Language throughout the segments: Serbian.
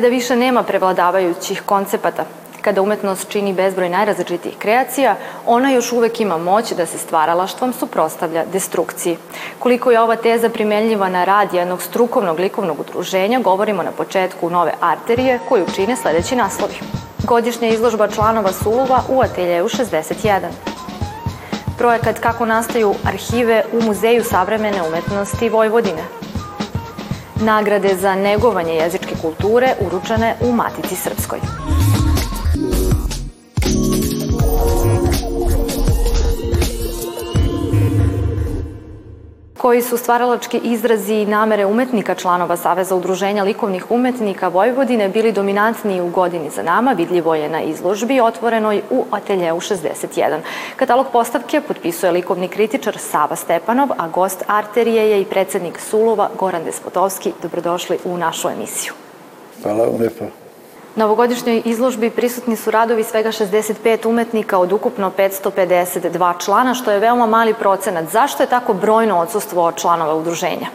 Kada više nema prevladavajućih koncepata, kada umetnost čini bezbroj najrazličitijih kreacija, ona još uvek ima moć da se stvaralaštvom suprostavlja destrukciji. Koliko je ova teza primenljiva na rad jednog strukovnog likovnog udruženja, govorimo na početku nove arterije koju čine sledeći naslovi. Godišnja izložba članova Suluva u ateljeju 61. Projekat Kako nastaju arhive u Muzeju savremene umetnosti Vojvodine. Nagrade za negovanje jezičke kulture uručene u Matici Srpskoj. koji su stvaralački izrazi i namere umetnika članova Saveza udruženja likovnih umetnika Vojvodine bili dominantni u godini za nama, vidljivo je na izložbi otvorenoj u ateljeu 61. Katalog postavke potpisuje likovni kritičar Sava Stepanov, a gost arterije je i predsednik Sulova Goran Despotovski. Dobrodošli u našu emisiju. Hvala vam lepo. Na ovogodišnjoj izložbi prisutni su radovi svega 65 umetnika od ukupno 552 člana, što je veoma mali procenat. Zašto je tako brojno odsustvo članova udruženja?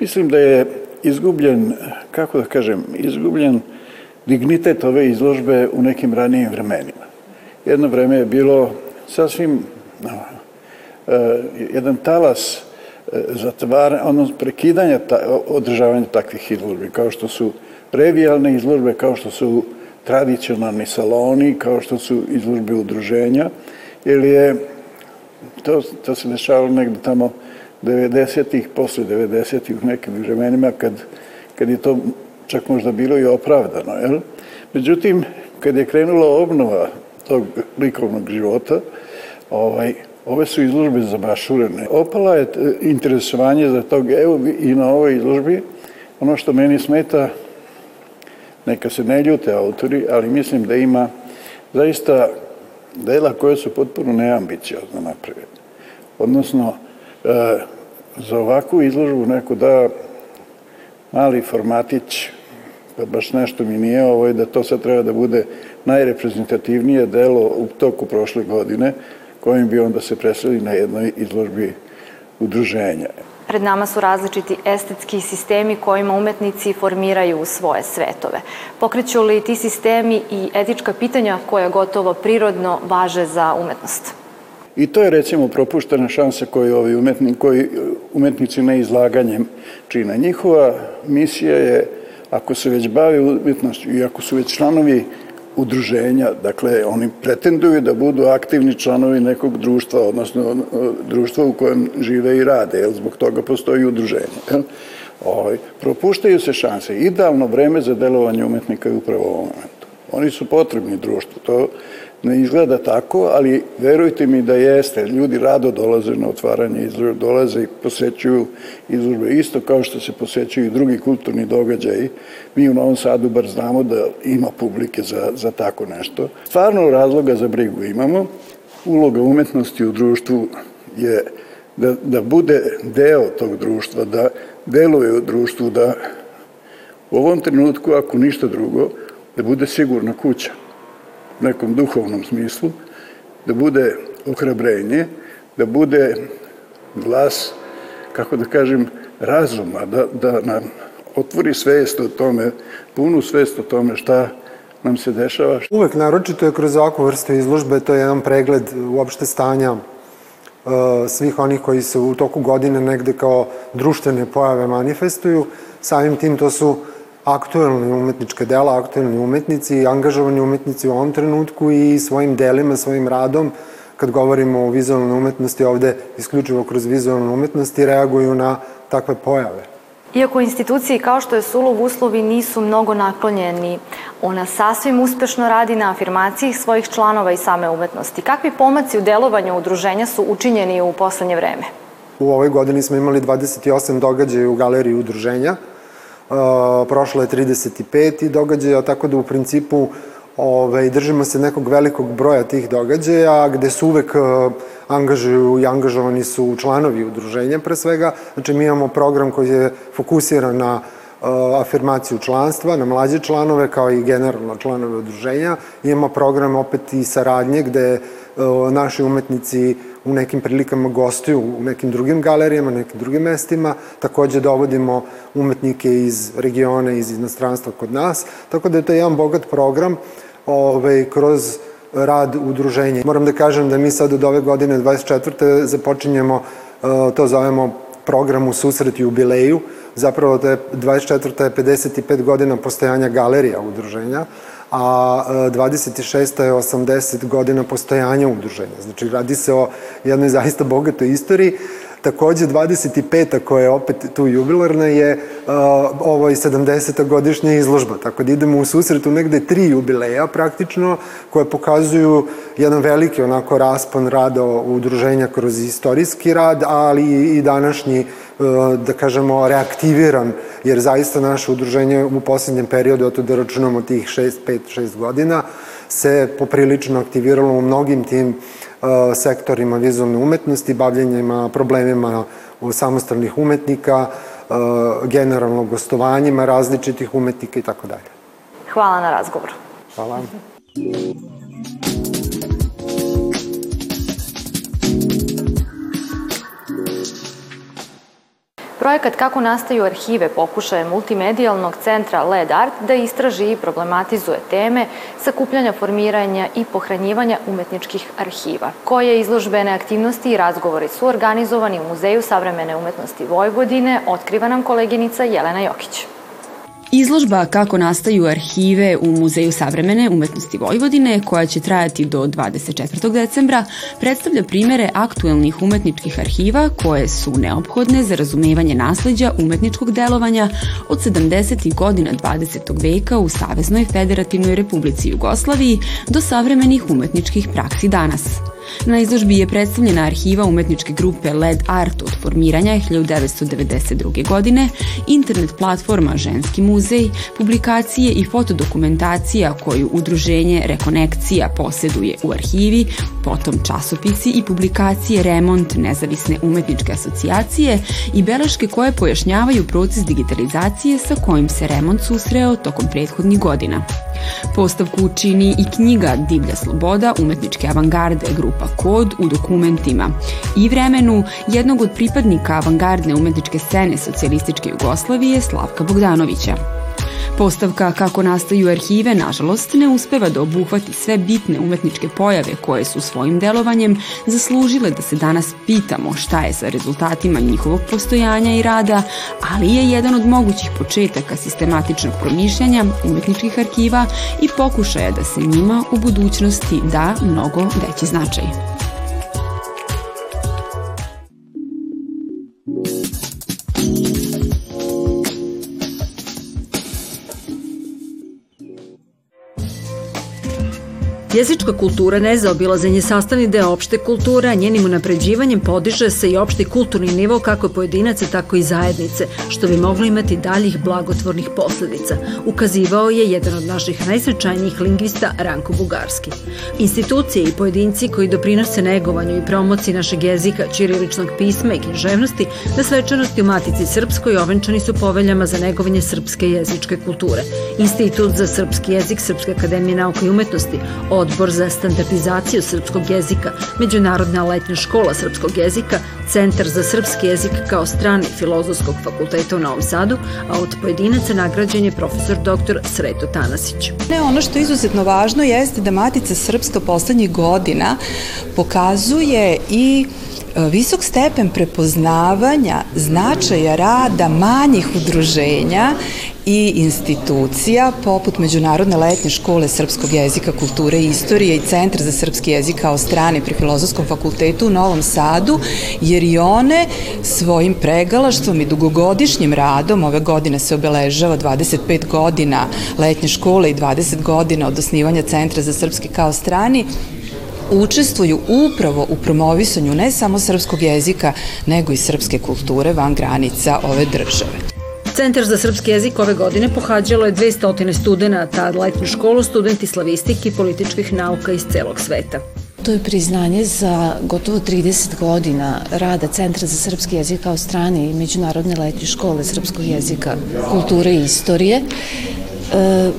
Mislim da je izgubljen, kako da kažem, izgubljen dignitet ove izložbe u nekim ranijim vremenima. Jedno vreme je bilo sasvim no, uh, jedan talas uh, zatvara, ono prekidanja ta, održavanja takvih izložbi, kao što su revijalne izložbe kao što su tradicionalni saloni, kao što su izložbe udruženja, jer je to, to se dešavalo negde tamo 90-ih, posle 90-ih u nekim vremenima kad, kad je to čak možda bilo i opravdano. Jel? Međutim, kad je krenula obnova tog likovnog života, ovaj, ove su izložbe zabašurene. Opala je interesovanje za tog, evo i na ovoj izložbi, ono što meni smeta neka se ne ljute autori, ali mislim da ima zaista dela koje su potpuno neambiciozno napravljene. Odnosno, e, za ovakvu izložbu neko da mali formatić, pa baš nešto mi nije ovo, je da to sad treba da bude najreprezentativnije delo u toku prošle godine, kojim bi onda se preseli na jednoj izložbi udruženja. Pred nama su različiti estetski sistemi kojima umetnici formiraju svoje svetove. Pokreću li ti sistemi i etička pitanja koja gotovo prirodno važe za umetnost? I to je recimo propuštena šansa koju ovi umetni, koji umetnici neizlaganjem čine. Njihova misija je, ako se već bave umetnošću i ako su već članovi udruženja, dakle oni pretenduju da budu aktivni članovi nekog društva, odnosno društva u kojem žive i rade, jer zbog toga postoji udruženje. Jel? Ovaj, propuštaju se šanse. Idealno vreme za delovanje umetnika je upravo u ovom momentu. Oni su potrebni društvu. To ne izgleda tako, ali verujte mi da jeste. Ljudi rado dolaze na otvaranje izložbe, dolaze i posećuju izložbe isto kao što se posećuju i drugi kulturni događaji. Mi u Novom Sadu bar znamo da ima publike za, za tako nešto. Stvarno razloga za brigu imamo. Uloga umetnosti u društvu je da, da bude deo tog društva, da deluje u društvu, da u ovom trenutku, ako ništa drugo, da bude sigurna kuća nekom duhovnom smislu, da bude ohrabrenje, da bude glas, kako da kažem, razuma, da, da nam otvori svest o tome, punu svest o tome šta nam se dešava. Uvek naročito je kroz ovakvu vrstu izložbe, to je jedan pregled uopšte stanja uh, svih onih koji se u toku godine negde kao društvene pojave manifestuju. Samim tim to su aktuelne umetničke dela, aktuelni umetnici, angažovani umetnici u ovom trenutku i svojim delima, svojim radom, kad govorimo o vizualnoj umetnosti, ovde isključivo kroz vizualnu umetnosti, reaguju na takve pojave. Iako institucije kao što je Sulov uslovi nisu mnogo naklonjeni, ona sasvim uspešno radi na afirmaciji svojih članova i same umetnosti. Kakvi pomaci u delovanju udruženja su učinjeni u poslednje vreme? U ovoj godini smo imali 28 događaja u galeriji udruženja, prošlo je 35 događaja, tako da u principu ovaj, držimo se nekog velikog broja tih događaja, gde su uvek angažuju i angažovani su članovi udruženja pre svega. Znači mi imamo program koji je fokusiran na afirmaciju članstva, na mlađe članove kao i generalno članove udruženja. Imamo program opet i saradnje gde naši umetnici u nekim prilikama gostuju u nekim drugim galerijama, nekim drugim mestima. Takođe dovodimo umetnike iz regiona, iz inostranstva kod nas, tako da je to jedan bogat program ovaj, kroz rad udruženja. Moram da kažem da mi sad od ove godine 24. započinjemo, eh, to zovemo program u susret jubileju, zapravo da je 24. je 55 godina postojanja galerija udruženja, a 26. E, je 80 godina postojanja udruženja. Znači, radi se o jednoj zaista bogatoj istoriji. Takođe, 25. koja je opet tu jubilarna je uh, ovo i 70. godišnja izložba, tako da idemo u susretu negde tri jubileja praktično koje pokazuju jedan veliki onako raspon rada udruženja kroz istorijski rad, ali i današnji uh, da kažemo reaktiviran, jer zaista naše udruženje u poslednjem periodu, oto da računamo tih 6, 5, 6 godina, se poprilično aktiviralo u mnogim tim E, sektorima vizualne umetnosti, bavljenjima, problemima samostalnih umetnika, e, generalno gostovanjima različitih umetnika i tako dalje. Hvala na razgovoru. Hvala. Projekat Kako nastaju arhive pokušaje multimedijalnog centra LED Art da istraži i problematizuje teme sakupljanja, formiranja i pohranjivanja umetničkih arhiva, koje izložbene aktivnosti i razgovori su organizovani u Muzeju savremene umetnosti Vojvodine, otkriva nam koleginica Jelena Jokić. Izložba Kako nastaju arhive u Muzeju savremene umetnosti Vojvodine, koja će trajati do 24. decembra, predstavlja primere aktuelnih umetničkih arhiva koje su neophodne za razumevanje nasleđa umetničkog delovanja od 70. godina 20. veka u Saveznoj federativnoj republici Jugoslaviji do savremenih umetničkih praksi danas. Na izložbi je predstavljena arhiva umetničke grupe LED Art od formiranja 1992. godine, internet platforma Ženski muzej, publikacije i fotodokumentacija koju udruženje Rekonekcija poseduje u arhivi, potom časopisi i publikacije Remont nezavisne umetničke asocijacije i beleške koje pojašnjavaju proces digitalizacije sa kojim se Remont susreo tokom prethodnih godina. Postavku čini i knjiga Divlja sloboda umetničke avangarde grupa Kod u dokumentima i vremenu jednog od pripadnika avangardne umetničke scene socijalističke Jugoslavije Slavka Bogdanovića. Postavka kako nastaju arhive, nažalost, ne uspeva da obuhvati sve bitne umetničke pojave koje su svojim delovanjem zaslužile da se danas pitamo šta je sa rezultatima njihovog postojanja i rada, ali je jedan od mogućih početaka sistematičnog promišljanja umetničkih arhiva i pokušaja da se njima u budućnosti da mnogo veći značaj. Jezička kultura nezaobilazan je sastavni deo opšte kulture, a njenim unapređivanjem podiže se i opšti kulturni nivo kako pojedinaca, tako i zajednice, što bi moglo imati daljih blagotvornih posledica, ukazivao je jedan od naših najsvećajnijih lingvista Ranko Bugarski. Institucije i pojedinci koji doprinose negovanju i promociji našeg jezika, čiriličnog pisma i književnosti na svečanosti u Matici Srpskoj ovenčani su poveljama za negovanje srpske jezičke kulture. Institut za srpski jezik Srpske akademije nauke i umetnosti Odbor za standardizaciju srpskog jezika, Međunarodna letnja škola srpskog jezika, Centar za srpski jezik kao strani Filozofskog fakulteta u Novom Sadu, a od pojedinaca nagrađen je profesor dr. Sreto Tanasić. Ne, ono što je izuzetno važno jeste da Matica Srpska poslednjih godina pokazuje i visok stepen prepoznavanja značaja rada manjih udruženja i institucija poput Međunarodne letnje škole srpskog jezika, kulture i istorije i Centra za srpski jezik kao strane pri Filozofskom fakultetu u Novom Sadu, jer i one svojim pregalaštvom i dugogodišnjim radom, ove godine se obeležava 25 godina letnje škole i 20 godina od osnivanja Centra za srpski kao strani, učestvuju upravo u promovisanju ne samo srpskog jezika, nego i srpske kulture van granica ove države. Centar za srpski jezik ove godine pohađalo je 200 studenta, letnju školu, studenti slavistike i političkih nauka iz celog sveta. To je priznanje za gotovo 30 godina rada Centra za srpski jezik kao strane i Međunarodne letnje škole srpskog jezika, kulture i istorije. E,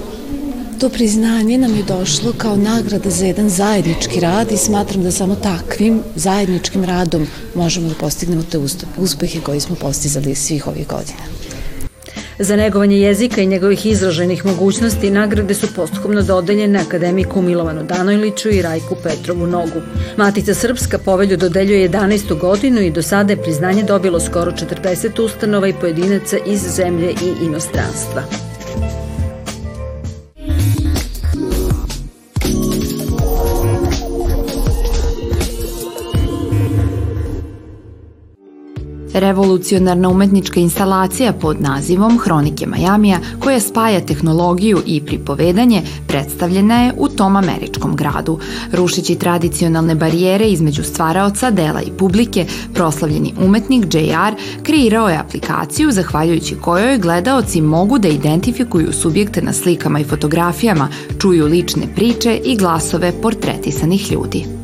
To priznanje nam je došlo kao nagrada za jedan zajednički rad i smatram da samo takvim zajedničkim radom možemo da postignemo te uspehe koje smo postizali svih ovih godina. Za negovanje jezika i njegovih izraženih mogućnosti nagrade su posthumno dodeljene akademiku Milovanu Danojliću i Rajku Petrovu Nogu. Matica Srpska povelju dodeljuje 11. godinu i do sada je priznanje dobilo skoro 40 ustanova i pojedinaca iz zemlje i inostranstva. Revolucionarna umetnička instalacija pod nazivom Hronike Majamija, koja spaja tehnologiju i pripovedanje, predstavljena je u tom američkom gradu. Rušići tradicionalne barijere između stvaraoca, dela i publike, proslavljeni umetnik JR kreirao je aplikaciju zahvaljujući kojoj gledaoci mogu da identifikuju subjekte na slikama i fotografijama, čuju lične priče i glasove portretisanih ljudi.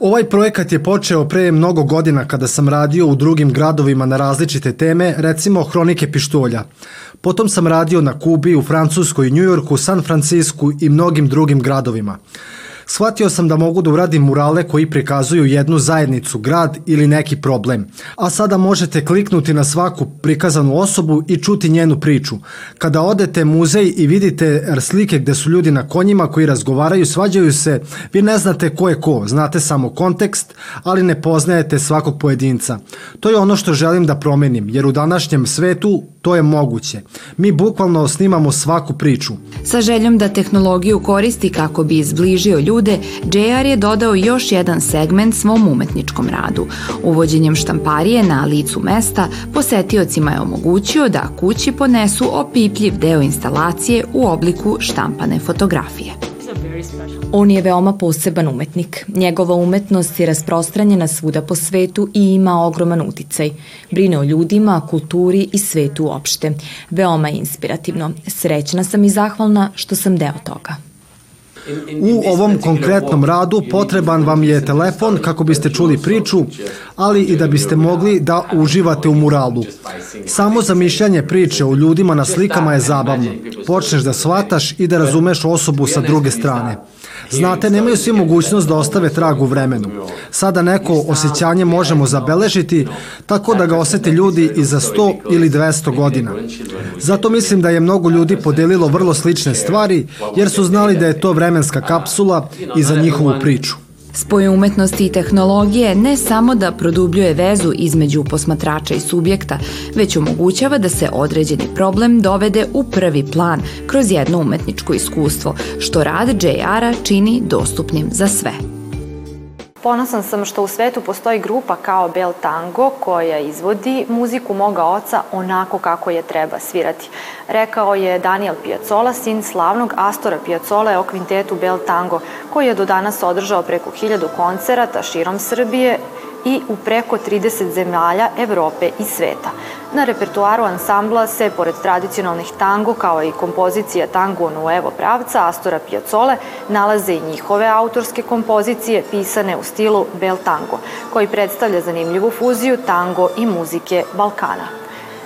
Ovaj projekat je počeo pre mnogo godina kada sam radio u drugim gradovima na različite teme, recimo Hronike pištolja. Potom sam radio na Kubi, u Francuskoj, Njujorku, San Francisku i mnogim drugim gradovima. Shvatio sam da mogu da uradim murale koji prikazuju jednu zajednicu, grad ili neki problem. A sada možete kliknuti na svaku prikazanu osobu i čuti njenu priču. Kada odete muzej i vidite slike gde su ljudi na konjima koji razgovaraju, svađaju se, vi ne znate ko je ko, znate samo kontekst, ali ne poznajete svakog pojedinca. To je ono što želim da promenim, jer u današnjem svetu to je moguće. Mi bukvalno snimamo svaku priču. Sa željom da tehnologiju koristi kako bi izbližio ljude, JR je dodao još jedan segment svom umetničkom radu. Uvođenjem štamparije na licu mesta, posetiocima je omogućio da kući ponesu opipljiv deo instalacije u obliku štampane fotografije. On je veoma poseban umetnik. Njegova umetnost je rasprostranjena svuda po svetu i ima ogroman uticaj. Brine o ljudima, kulturi i svetu uopšte. Veoma inspirativno. Srećna sam i zahvalna što sam deo toga. U ovom konkretnom radu potreban vam je telefon kako biste čuli priču, ali i da biste mogli da uživate u muralu. Samo zamišljanje priče o ljudima na slikama je zabavno. Počneš da shvataš i da razumeš osobu sa druge strane. Znate, nemaju svi mogućnost da ostave trag u vremenu. Sada neko osjećanje možemo zabeležiti tako da ga osete ljudi i za 100 ili 200 godina. Zato mislim da je mnogo ljudi podelilo vrlo slične stvari jer su znali da je to vremenska kapsula i za njihovu priču. Spoj umetnosti i tehnologije ne samo da produbljuje vezu između posmatrača i subjekta, već omogućava da se određeni problem dovede u prvi plan kroz jedno umetničko iskustvo, što rad JR-a čini dostupnim za sve. Ponosan sam što u svetu postoji grupa kao Bel Tango koja izvodi muziku moga oca onako kako je treba svirati. Rekao je Daniel Piazzola, sin slavnog Astora Piazzola o kvintetu Bel Tango, koji je do danas održao preko hiljadu koncerata širom Srbije i u preko 30 zemalja Evrope i sveta. Na repertuaru ansambla se, pored tradicionalnih tango, kao i kompozicija tango Nuevo pravca Astora Piazzole, nalaze i njihove autorske kompozicije pisane u stilu bel tango, koji predstavlja zanimljivu fuziju tango i muzike Balkana.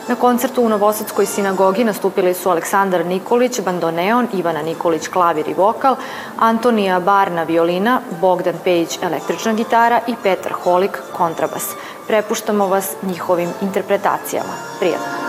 Na koncertu u Novosadskoj sinagogi nastupili su Aleksandar Nikolić, bandoneon, Ivana Nikolić, klavir i vokal, Antonija Barna, violina, Bogdan Pejić, električna gitara i Petar Holik, kontrabas. Prepuštamo vas njihovim interpretacijama. Prijatno!